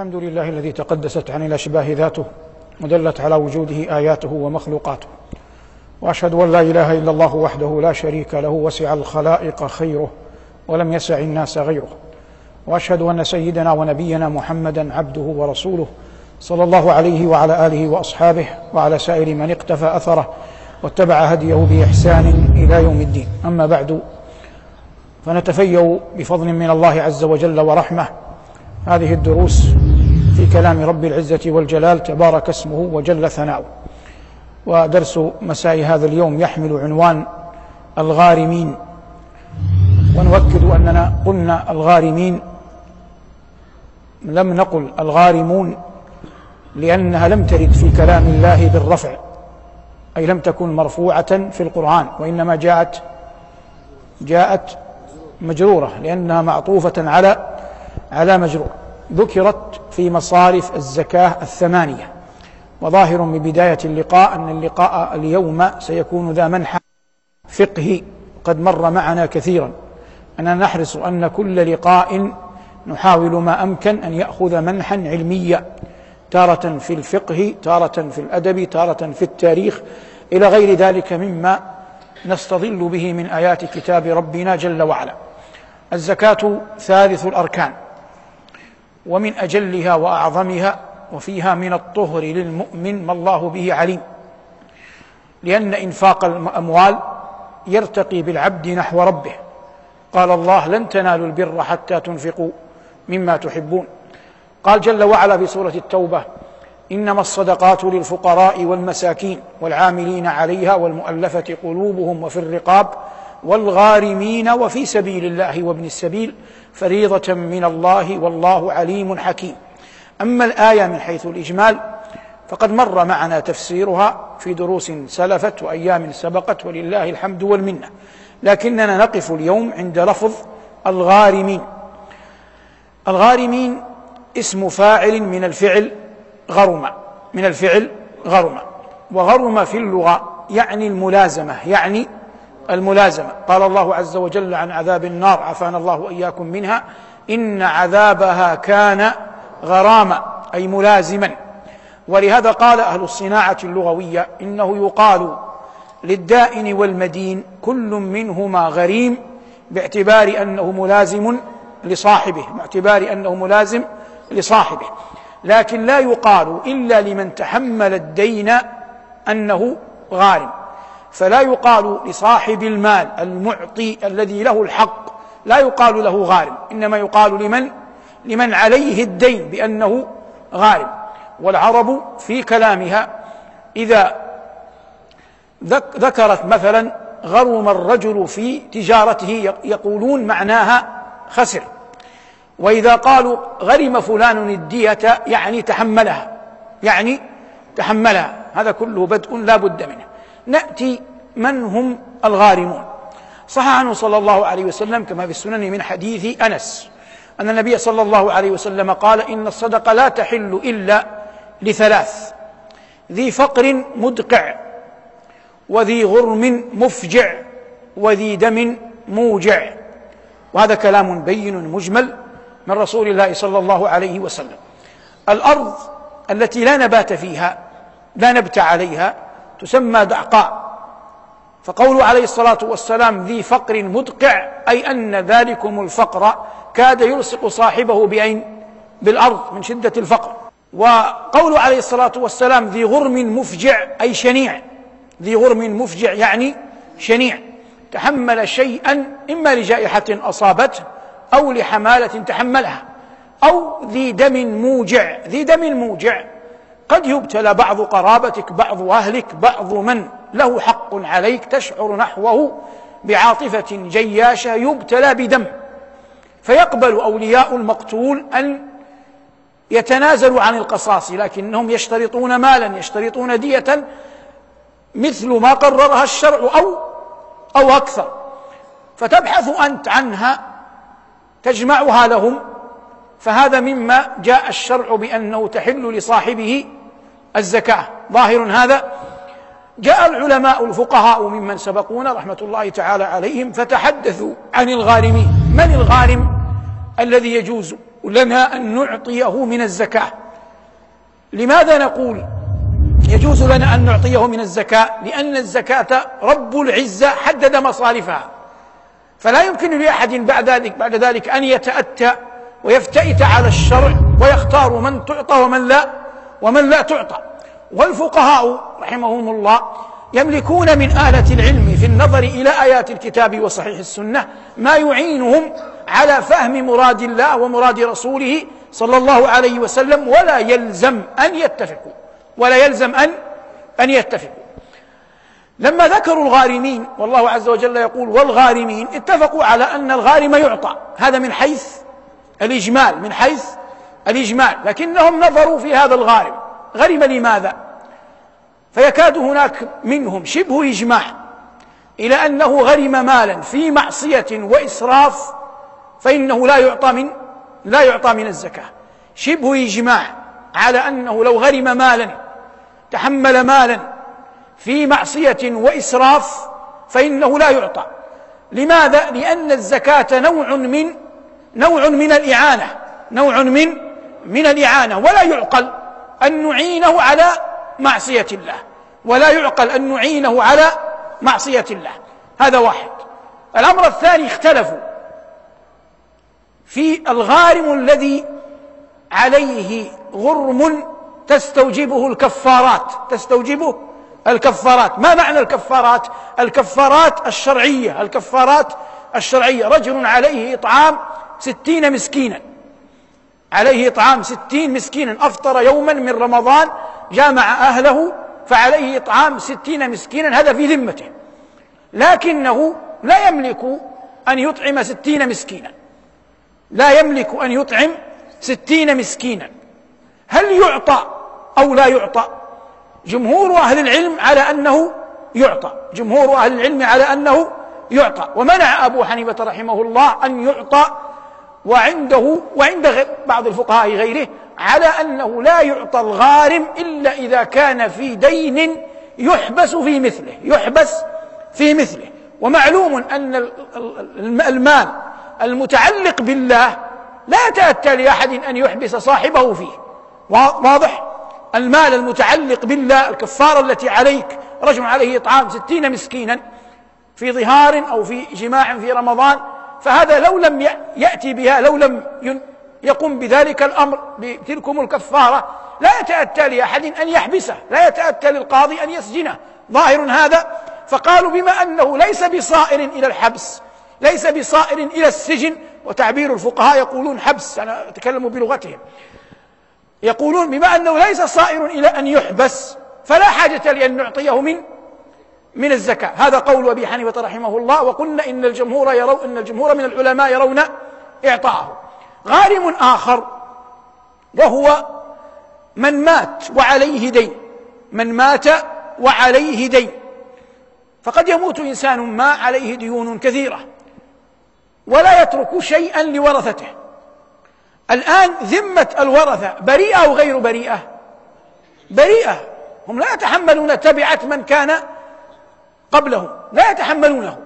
الحمد لله الذي تقدست عن الأشباه ذاته ودلت على وجوده آياته ومخلوقاته. وأشهد أن لا إله إلا الله وحده لا شريك له وسع الخلائق خيره ولم يسع الناس غيره. وأشهد أن سيدنا ونبينا محمدا عبده ورسوله صلى الله عليه وعلى آله وأصحابه وعلى سائر من اقتفى أثره واتبع هديه بإحسان إلى يوم الدين. أما بعد فنتفيأ بفضل من الله عز وجل ورحمة. هذه الدروس في كلام رب العزة والجلال تبارك اسمه وجل ثناؤه. ودرس مساء هذا اليوم يحمل عنوان الغارمين. ونؤكد أننا قلنا الغارمين. لم نقل الغارمون لأنها لم ترد في كلام الله بالرفع أي لم تكن مرفوعة في القرآن وإنما جاءت جاءت مجرورة لأنها معطوفة على على مجرور. ذكرت في مصارف الزكاة الثمانية. وظاهر من بداية اللقاء أن اللقاء اليوم سيكون ذا منحى فقهي. قد مر معنا كثيرا. أننا نحرص أن كل لقاء نحاول ما أمكن أن يأخذ منحا علميا تارة في الفقه تارة في الأدب تارة في التاريخ. إلى غير ذلك مما نستظل به من آيات كتاب ربنا جل وعلا. الزكاة ثالث الأركان. ومن أجلها وأعظمها وفيها من الطهر للمؤمن ما الله به عليم. لأن إنفاق الأموال يرتقي بالعبد نحو ربه. قال الله لن تنالوا البر حتى تنفقوا مما تحبون. قال جل وعلا في سورة التوبة إنما الصدقات للفقراء والمساكين والعاملين عليها والمؤلفة قلوبهم وفي الرقاب والغارمين وفي سبيل الله وابن السبيل فريضة من الله والله عليم حكيم. أما الآية من حيث الإجمال فقد مر معنا تفسيرها في دروس سلفت وأيام سبقت ولله الحمد والمنة. لكننا نقف اليوم عند لفظ الغارمين. الغارمين اسم فاعل من الفعل غرم من الفعل غرم. وغرم في اللغة يعني الملازمة يعني الملازمة. قال الله عز وجل عن عذاب النار عافانا الله وإياكم منها إن عذابها كان غراما أي ملازما. ولهذا قال أهل الصناعة اللغوية إنه يقال للدائن والمدين كل منهما غريم باعتبار أنه ملازم لصاحبه باعتبار أنه ملازم لصاحبه. لكن لا يقال إلا لمن تحمل الدين أنه غارم. فلا يقال لصاحب المال المعطي الذي له الحق لا يقال له غارم إنما يقال لمن؟ لمن عليه الدين بأنه غارم. والعرب في كلامها إذا ذكرت مثلا غرم الرجل في تجارته يقولون معناها خسر. وإذا قالوا غرم فلان الدية يعني تحملها يعني تحملها هذا كله بدء لا بد منه. نأتي من هم الغارمون. صح عنه صلى الله عليه وسلم كما في السنن من حديث أنس أن النبي صلى الله عليه وسلم قال إن الصدقة لا تحل إلا لثلاث ذي فقر مدقع وذي غرم مفجع وذي دم موجع. وهذا كلام بين مجمل من رسول الله صلى الله عليه وسلم. الأرض التي لا نبات فيها لا نبت عليها تسمى دعقاء فقوله عليه الصلاة والسلام ذي فقر مدقع أي أن ذلكم الفقر كاد يلصق صاحبه بأين بالأرض من شدة الفقر. وقوله عليه الصلاة والسلام ذي غرم مفجع أي شنيع. ذي غرم مفجع يعني شنيع. تحمل شيئا إما لجائحة أصابته أو لحمالة تحملها أو ذي دم موجع. ذي دم موجع. قد يبتلى بعض قرابتك بعض أهلك بعض من له حق عليك تشعر نحوه بعاطفة جياشة يبتلى بدم. فيقبل أولياء المقتول أن يتنازلوا عن القصاص لكنهم يشترطون مالا يشترطون دية مثل ما قررها الشرع أو أو أكثر. فتبحث أنت عنها تجمعها لهم. فهذا مما جاء الشرع بأنه تحل لصاحبه الزكاة. ظاهر هذا. جاء العلماء الفقهاء ممن سبقونا رحمة الله تعالى عليهم فتحدثوا عن الغارمين من الغارم الذي يجوز لنا أن نعطيه من الزكاة؟ لماذا نقول يجوز لنا أن نعطيه من الزكاة؟ لأن الزكاة رب العزة حدد مصارفها. فلا يمكن لأحد بعد ذلك بعد ذلك أن يتأتى ويفتئت على الشرع ويختار من تعطى ومن لا. ومن لا تعطى. والفقهاء رحمهم الله يملكون من آلة العلم في النظر إلى آيات الكتاب وصحيح السنة ما يعينهم على فهم مراد الله ومراد رسوله صلى الله عليه وسلم ولا يلزم أن يتفقوا. ولا يلزم أن أن يتفقوا. لما ذكروا الغارمين والله عز وجل يقول والغارمين اتفقوا على أن الغارم يعطى. هذا من حيث الإجمال من حيث الإجمال لكنهم نظروا في هذا الغارم. غرم لماذا؟ فيكاد هناك منهم شبه إجماع إلى أنه غرم مالا في معصية وإسراف فإنه لا يعطى من لا يعطى من الزكاة. شبه إجماع على أنه لو غرم مالا تحمل مالا في معصية وإسراف فإنه لا يعطى. لماذا؟ لأن الزكاة نوع من نوع من الإعانة نوع من من الإعانة ولا يعقل أن نعينه على معصية الله ولا يعقل أن نعينه على معصية الله. هذا واحد. الأمر الثاني اختلفوا في الغارم الذي عليه غرم تستوجبه الكفارات. تستوجبه الكفارات. ما معنى الكفارات؟ الكفارات الشرعية الكفارات الشرعية. رجل عليه إطعام ستين مسكينا. عليه إطعام ستين مسكينا أفطر يوما من رمضان جامع أهله فعليه إطعام ستين مسكينا هذا في ذمته. لكنه لا يملك أن يطعم ستين مسكينا. لا يملك أن يطعم ستين مسكينا. هل يعطى أو لا يعطى؟ جمهور أهل العلم على أنه يعطى. جمهور أهل العلم على أنه يعطى. ومنع أبو حنيفة رحمه الله أن يعطى وعنده وعند بعض الفقهاء غيره على أنه لا يعطى الغارم إلا إذا كان في دين يحبس في مثله يحبس في مثله. ومعلوم أن المال المتعلق بالله لا يتأتى لأحد أن يحبس صاحبه فيه. واضح؟ المال المتعلق بالله الكفارة التي عليك رجل عليه إطعام ستين مسكينا في ظهار أو في جماع في رمضان فهذا لو لم يأتي بها لو لم يقوم بذلك الأمر بتلكم الكفارة لا يتأتى لأحد أن يحبسه لا يتأتى للقاضي أن يسجنه. ظاهر هذا. فقالوا بما أنه ليس بصائر إلى الحبس ليس بصائر إلى السجن وتعبير الفقهاء يقولون حبس أنا أتكلم بلغتهم. يقولون بما أنه ليس صائر إلى أن يحبس فلا حاجة لأن نعطيه من من الزكاة. هذا قول أبي حنيفة رحمه الله وقلنا إن الجمهور يرون إن الجمهور من العلماء يرون إعطاءه. غارم آخر وهو من مات وعليه دين. من مات وعليه دين. فقد يموت إنسان ما عليه ديون كثيرة ولا يترك شيئا لورثته. الآن ذمة الورثة بريئة أو غير بريئة؟ بريئة. هم لا يتحملون تبعة من كان قبلهم لا يتحملونه.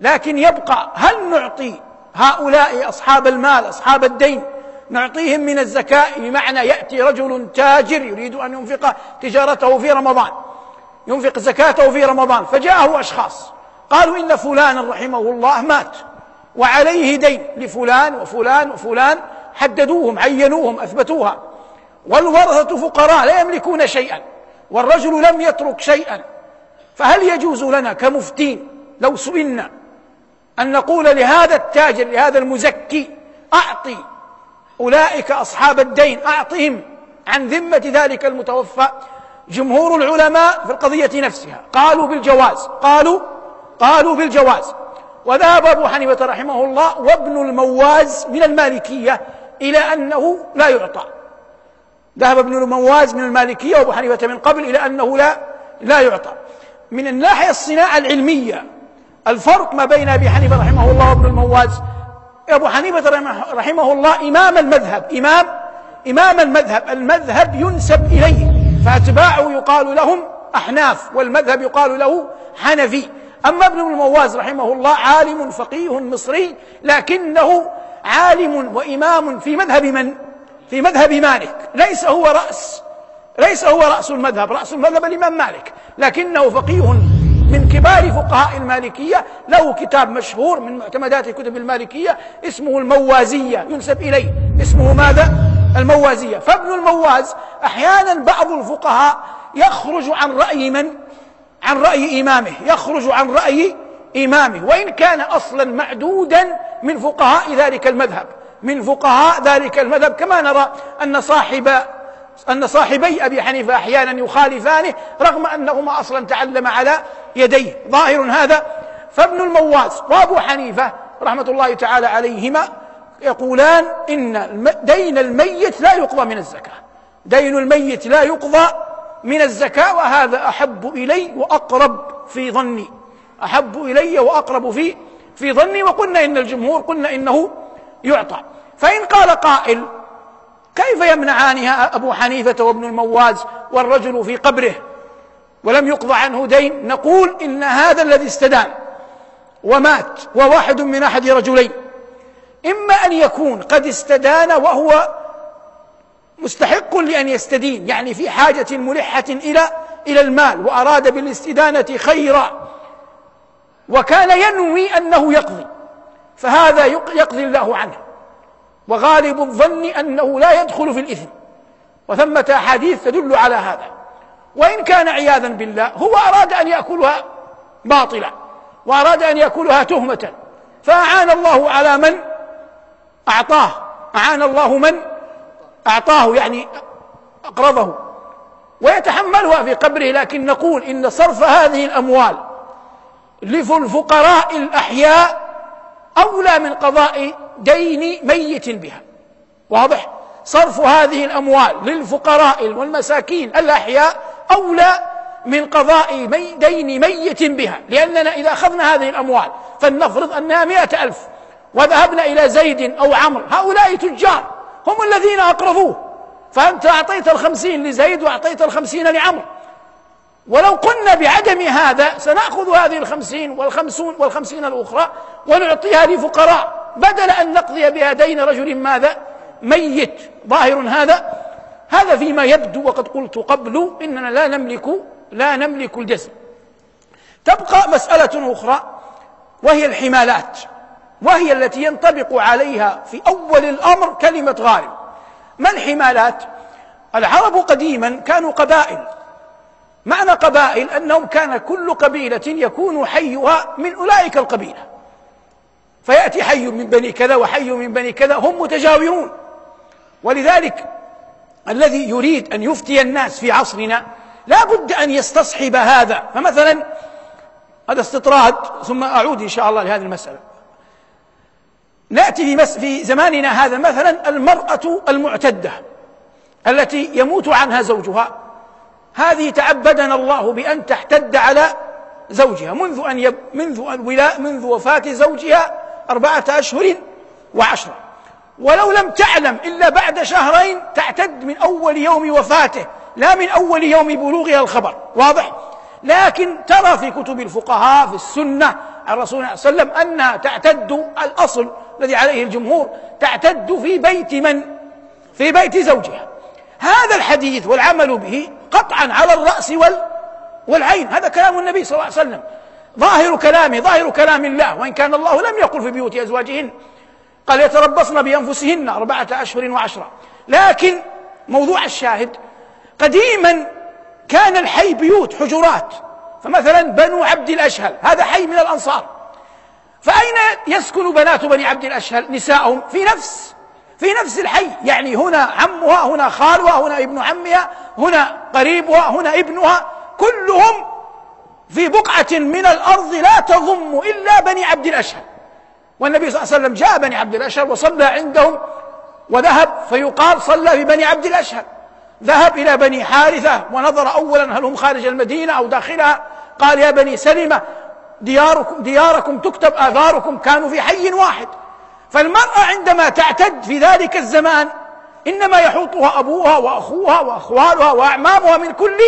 لكن يبقى هل نعطي هؤلاء أصحاب المال أصحاب الدين نعطيهم من الزكاة؟ بمعنى يأتي رجل تاجر يريد أن ينفق تجارته في رمضان ينفق زكاته في رمضان فجاءه أشخاص قالوا إن فلانا رحمه الله مات وعليه دين لفلان وفلان وفلان حددوهم عينوهم أثبتوها. والورثة فقراء لا يملكون شيئا والرجل لم يترك شيئا. فهل يجوز لنا كمفتين لو سئلنا أن نقول لهذا التاجر لهذا المزكي أعطي أولئك أصحاب الدين أعطهم عن ذمة ذلك المتوفى جمهور العلماء في القضية نفسها. قالوا بالجواز قالوا قالوا بالجواز. وذهب أبو حنيفة رحمه الله وابن المواز من المالكية إلى أنه لا يعطى. ذهب ابن المواز من المالكية وأبو حنيفة من قبل إلى أنه لا لا يعطى. من الناحية الصناعة العلمية الفرق ما بين أبي حنيفة رحمه الله وابن المواز. أبو حنيفة رحمه الله إمام المذهب إمام إمام المذهب. المذهب ينسب إليه فأتباعه يقال لهم أحناف والمذهب يقال له حنفي. أما ابن المواز رحمه الله عالم فقيه مصري لكنه عالم وإمام في مذهب من؟ في مذهب مالك. ليس هو رأس ليس هو رأس المذهب رأس المذهب الإمام مالك. لكنه فقيه من كبار فقهاء المالكية. له كتاب مشهور من معتمدات كتب المالكية اسمه الموازية. ينسب إليه. اسمه ماذا؟ الموازية. فابن المواز أحيانا بعض الفقهاء يخرج عن رأي من؟ عن رأي إمامه. يخرج عن رأي إمامه. وإن كان أصلا معدودا من فقهاء ذلك المذهب. من فقهاء ذلك المذهب. كما نرى أن صاحب أن صاحبي أبي حنيفة أحيانا يخالفانه رغم أنهما أصلا تعلم على يديه. ظاهر هذا فابن المواز وأبو حنيفة رحمة الله تعالى عليهما يقولان إن دين الميت لا يقضى من الزكاة. دين الميت لا يقضى من الزكاة وهذا أحب إلي وأقرب في ظني. أحب إلي وأقرب في في ظني وقلنا إن الجمهور قلنا إنه يعطى. فإن قال قائل كيف يمنعانها أبو حنيفة وابن المواز والرجل في قبره ولم يقضى عنه دين؟ نقول إن هذا الذي استدان ومات وواحد من أحد رجلين. إما أن يكون قد استدان وهو مستحق لأن يستدين يعني في حاجة ملحة إلى إلى المال وأراد بالاستدانة خيرا. وكان ينوي أنه يقضي فهذا يقضي الله عنه. وغالب الظن أنه لا يدخل في الإثم. وثمة أحاديث تدل على هذا. وإن كان عياذا بالله هو أراد أن يأكلها باطلا وأراد أن يأكلها تهمة. فأعان الله على من؟ أعطاه. أعان الله من؟ أعطاه يعني أقرضه. ويتحملها في قبره لكن نقول إن صرف هذه الأموال للفقراء الأحياء أولى من قضاء دين ميت بها. واضح؟ صرف هذه الأموال للفقراء والمساكين الأحياء أولى من قضاء مي دين ميت بها. لأننا إذا أخذنا هذه الأموال فلنفرض أنها مئة ألف وذهبنا إلى زيد أو عمرو هؤلاء تجار هم الذين أقرضوه. فأنت أعطيت الخمسين لزيد وأعطيت الخمسين لعمرو. ولو قلنا بعدم هذا سنأخذ هذه الخمسين والخمسون والخمسين الأخرى ونعطيها لفقراء. بدل أن نقضي بها دين رجل ماذا؟ ميت. ظاهر هذا؟ هذا فيما يبدو وقد قلت قبل إننا لا نملك لا نملك الجزم. تبقى مسألة أخرى وهي الحمالات وهي التي ينطبق عليها في أول الأمر كلمة غارب ما الحمالات؟ العرب قديما كانوا قبائل. معنى قبائل أنهم كان كل قبيلة يكون حيها من أولئك القبيلة. فيأتي حي من بني كذا وحي من بني كذا هم متجاورون. ولذلك الذي يريد أن يفتي الناس في عصرنا لا بد أن يستصحب هذا. فمثلا هذا استطراد ثم أعود إن شاء الله لهذه المسألة. نأتي في, زماننا هذا مثلا المرأة المعتدة التي يموت عنها زوجها. هذه تعبدنا الله بأن تحتد على زوجها منذ أن يب منذ الولاء منذ وفاة زوجها أربعة أشهر وعشرة. ولو لم تعلم إلا بعد شهرين تعتد من أول يوم وفاته لا من أول يوم بلوغها الخبر. واضح؟ لكن ترى في كتب الفقهاء في السنة عن رسول الله صلى الله عليه وسلم أنها تعتد الأصل الذي عليه الجمهور تعتد في بيت من؟ في بيت زوجها. هذا الحديث والعمل به قطعا على الرأس وال والعين. هذا كلام النبي صلى الله عليه وسلم. ظاهر كلامه ظاهر كلام الله. وإن كان الله لم يقل في بيوت أزواجهن. قال يتربصن بأنفسهن أربعة أشهر وعشرة. لكن موضوع الشاهد قديما كان الحي بيوت حجرات. فمثلا بنو عبد الأشهل هذا حي من الأنصار. فأين يسكن بنات بني عبد الأشهل؟ نساءهم في نفس في نفس الحي. يعني هنا عمها هنا خالها هنا ابن عمها هنا قريبها هنا ابنها. كلهم في بقعة من الأرض لا تضم إلا بني عبد الأشهل والنبي صلى الله عليه وسلم جاء بني عبد الأشهل وصلى عندهم وذهب فيقال صلى في بني عبد الأشهل ذهب إلى بني حارثة ونظر أولا هل هم خارج المدينة أو داخلها. قال يا بني سلمة دياركم, دياركم تكتب آثاركم كانوا في حي واحد. فالمرأة عندما تعتد في ذلك الزمان إنما يحوطها أبوها وأخوها وأخوالها وأعمامها من كل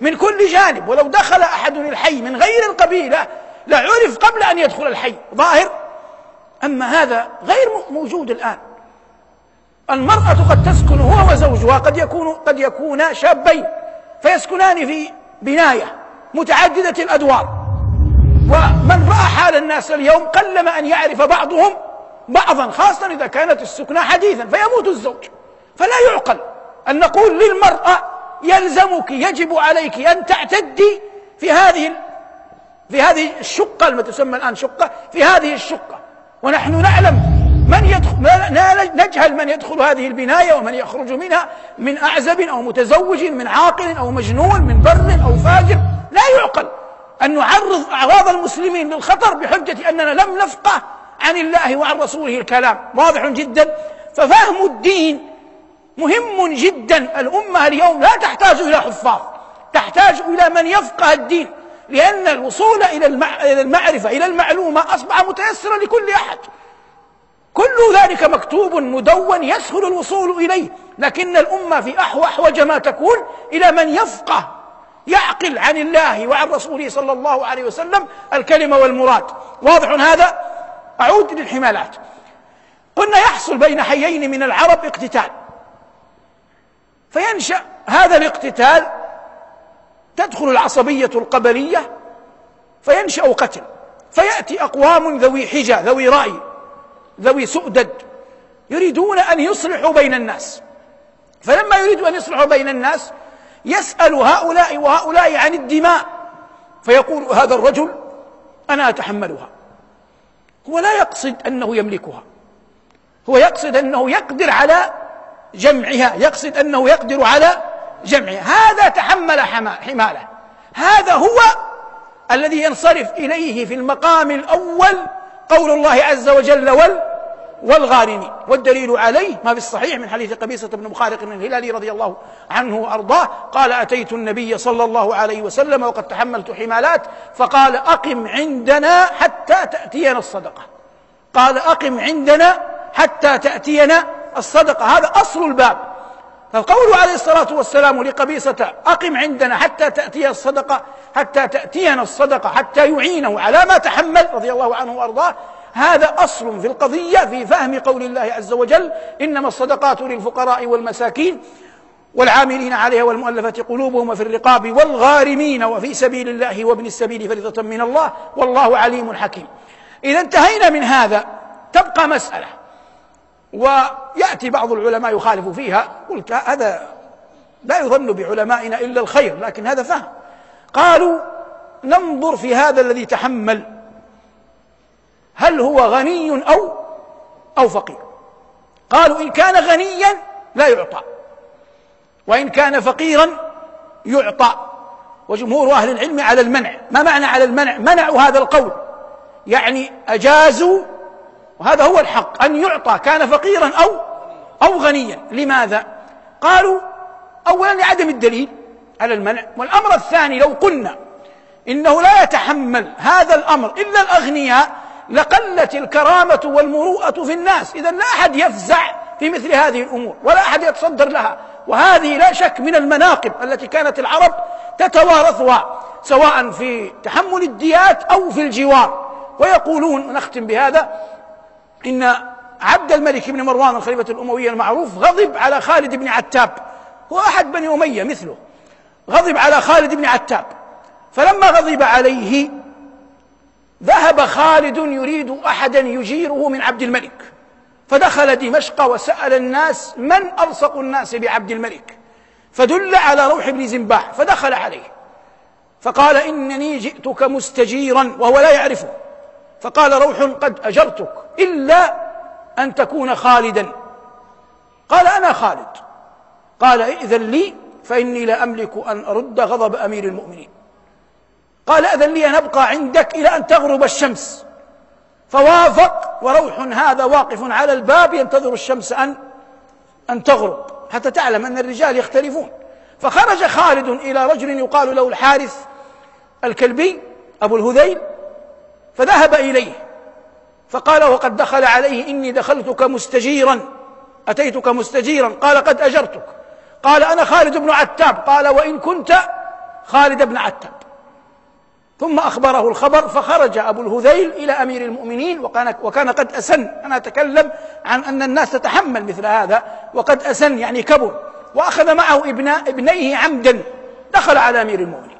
من كل جانب ولو دخل أحد الحي من غير القبيلة لعرف قبل أن يدخل الحي. ظاهر أما هذا غير موجود الآن. المرأة قد تسكن هو وزوجها قد يكون قد يكون شابين فيسكنان في بناية متعددة الأدوار. ومن رأى حال الناس اليوم قلما أن يعرف بعضهم بعضا خاصة إذا كانت السكنى حديثا فيموت الزوج. فلا يعقل أن نقول للمرأة يلزمك يجب عليك أن تعتدي في هذه في هذه الشقة التي تسمى الآن شقة في هذه الشقة. ونحن نعلم من يدخل نجهل من يدخل هذه البناية ومن يخرج منها من أعزب أو متزوج من عاقل أو مجنون من بر أو فاجر. لا يعقل أن نعرض أعراض المسلمين للخطر بحجة أننا لم نفقه عن الله وعن رسوله الكلام. واضح جدا. ففهم الدين مهم جدا. الأمة اليوم لا تحتاج إلى حفاظ تحتاج إلى من يفقه الدين لأن الوصول إلى المعرفة إلى المعلومة أصبح متيسرا لكل أحد. كل ذلك مكتوب مدون يسهل الوصول إليه لكن الأمة في أحوج ما تكون إلى من يفقه يعقل عن الله وعن رسوله صلى الله عليه وسلم الكلمة والمراد. واضح هذا؟ أعود للحمالات. قلنا يحصل بين حيين من العرب اقتتال. فينشأ هذا الاقتتال تدخل العصبية القبلية فينشأ قتل. فيأتي أقوام ذوي حجة ذوي رأي ذوي سؤدد يريدون أن يصلحوا بين الناس. فلما يريدوا أن يصلحوا بين الناس يسأل هؤلاء وهؤلاء عن الدماء. فيقول هذا الرجل أنا أتحملها. هو لا يقصد أنه يملكها. هو يقصد أنه يقدر على جمعها يقصد أنه يقدر على جمعها. هذا تحمل حماله. هذا هو الذي ينصرف إليه في المقام الأول قول الله عز وجل وال والغارمين. والدليل عليه ما في الصحيح من حديث قبيصة بن مخارق الهلالي رضي الله عنه وأرضاه قال أتيت النبي صلى الله عليه وسلم وقد تحملت حمالات فقال أقم عندنا حتى تأتينا الصدقة. قال أقم عندنا حتى تأتينا الصدقة هذا أصل الباب. فقوله عليه الصلاة والسلام لقبيصة أقم عندنا حتى تأتي الصدقة حتى تأتينا الصدقة حتى يعينه على ما تحمل رضي الله عنه وأرضاه. هذا أصل في القضية في فهم قول الله عز وجل إنما الصدقات للفقراء والمساكين والعاملين عليها والمؤلفة قلوبهم وفي الرقاب والغارمين وفي سبيل الله وابن السبيل فريضة من الله والله عليم حكيم. إذا انتهينا من هذا تبقى مسألة. ويأتي بعض العلماء يخالف فيها قلت هذا لا يظن بعلمائنا إلا الخير لكن هذا فهم. قالوا ننظر في هذا الذي تحمل. هل هو غني أو أو فقير؟ قالوا إن كان غنيا لا يعطى وإن كان فقيرا يعطى. وجمهور أهل العلم على المنع. ما معنى على المنع؟ منعوا هذا القول. يعني أجازوا وهذا هو الحق أن يعطى كان فقيرا أو أو غنيا. لماذا؟ قالوا أولا لعدم الدليل على المنع. والأمر الثاني لو قلنا إنه لا يتحمل هذا الأمر إلا الأغنياء لقلت الكرامة والمروءة في الناس. إذا لا أحد يفزع في مثل هذه الأمور ولا أحد يتصدر لها. وهذه لا شك من المناقب التي كانت العرب تتوارثها سواء في تحمل الديات أو في الجوار. ويقولون نختم بهذا إن عبد الملك بن مروان الخليفة الأموي المعروف غضب على خالد بن عتاب. هو أحد بني أمية مثله. غضب على خالد بن عتاب. فلما غضب عليه ذهب خالد يريد أحدا يجيره من عبد الملك. فدخل دمشق وسأل الناس من ألصق الناس بعبد الملك. فدل على روح بن زنباح فدخل عليه. فقال إنني جئتك مستجيرا وهو لا يعرفه. فقال روح قد أجرتك إلا أن تكون خالدا. قال أنا خالد. قال ائذن لي فإني لا أملك أن أرد غضب أمير المؤمنين. قال أذن لي أن أبقى عندك إلى أن تغرب الشمس. فوافق وروح هذا واقف على الباب ينتظر الشمس أن أن تغرب حتى تعلم أن الرجال يختلفون. فخرج خالد إلى رجل يقال له الحارث الكلبي أبو الهذيل فذهب إليه. فقال وقد دخل عليه إني دخلتك مستجيرا. أتيتك مستجيرا. قال قد أجرتك. قال أنا خالد بن عتاب. قال وإن كنت خالد بن عتاب. ثم أخبره الخبر فخرج أبو الهذيل إلى أمير المؤمنين وكان, وكان قد أسن. أنا أتكلم عن أن الناس تتحمل مثل هذا وقد أسن يعني كبر. وأخذ معه ابن ابنيه عمدا. دخل على أمير المؤمنين.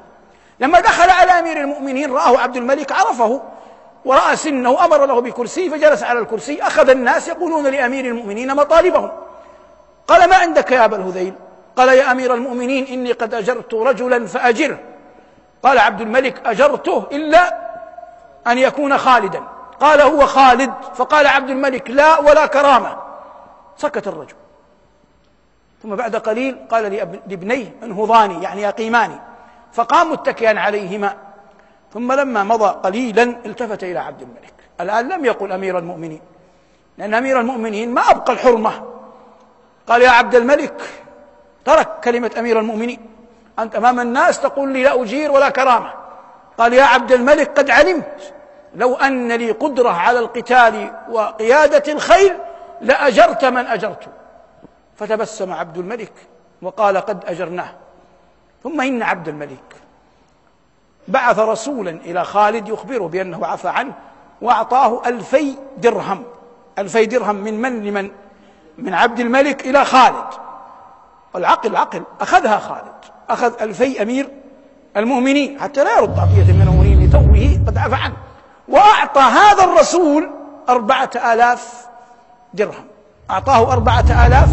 لما دخل على أمير المؤمنين رآه عبد الملك عرفه. ورأى سنه أمر له بكرسي فجلس على الكرسي. أخذ الناس يقولون لأمير المؤمنين مطالبهم. قال ما عندك يا أبا الهذيل؟ قال يا أمير المؤمنين إني قد أجرت رجلا فأجره. قال عبد الملك أجرته إلا أن يكون خالدا. قال هو خالد. فقال عبد الملك لا ولا كرامة. سكت الرجل. ثم بعد قليل قال لابنيه انهضاني يعني يقيماني. فقام متكئا عليهما. ثم لما مضى قليلا التفت إلى عبد الملك. الآن لم يقل أمير المؤمنين لأن أمير المؤمنين ما أبقى الحرمة. قال يا عبد الملك ترك كلمة أمير المؤمنين. أنت أمام الناس تقول لي لا أجير ولا كرامة. قال يا عبد الملك قد علمت. لو أن لي قدرة على القتال وقيادة الخيل لأجرت من أجرت. فتبسم عبد الملك وقال قد أجرناه. ثم إن عبد الملك بعث رسولا إلى خالد يخبره بأنه عفى عنه وأعطاه ألفي درهم ألفي درهم من من؟ لمن؟ من عبد الملك إلى خالد. العقل عقل أخذها خالد أخذ ألفي أمير المؤمنين حتى لا يرد عطية من المؤمنين لتوه قد عفى عنه. وأعطى هذا الرسول أربعة آلاف درهم. أعطاه أربعة آلاف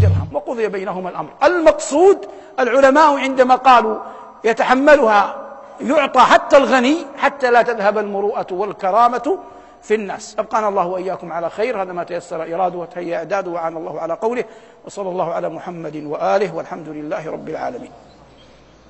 درهم. وقضي بينهما الأمر. المقصود العلماء عندما قالوا يتحملها يعطى حتى الغني حتى لا تذهب المروءة والكرامة في الناس. أبقانا الله وإياكم على خير. هذا ما تيسر إراده وتهيأ إعداده وعان الله على قوله وصلى الله على محمد وآله والحمد لله رب العالمين.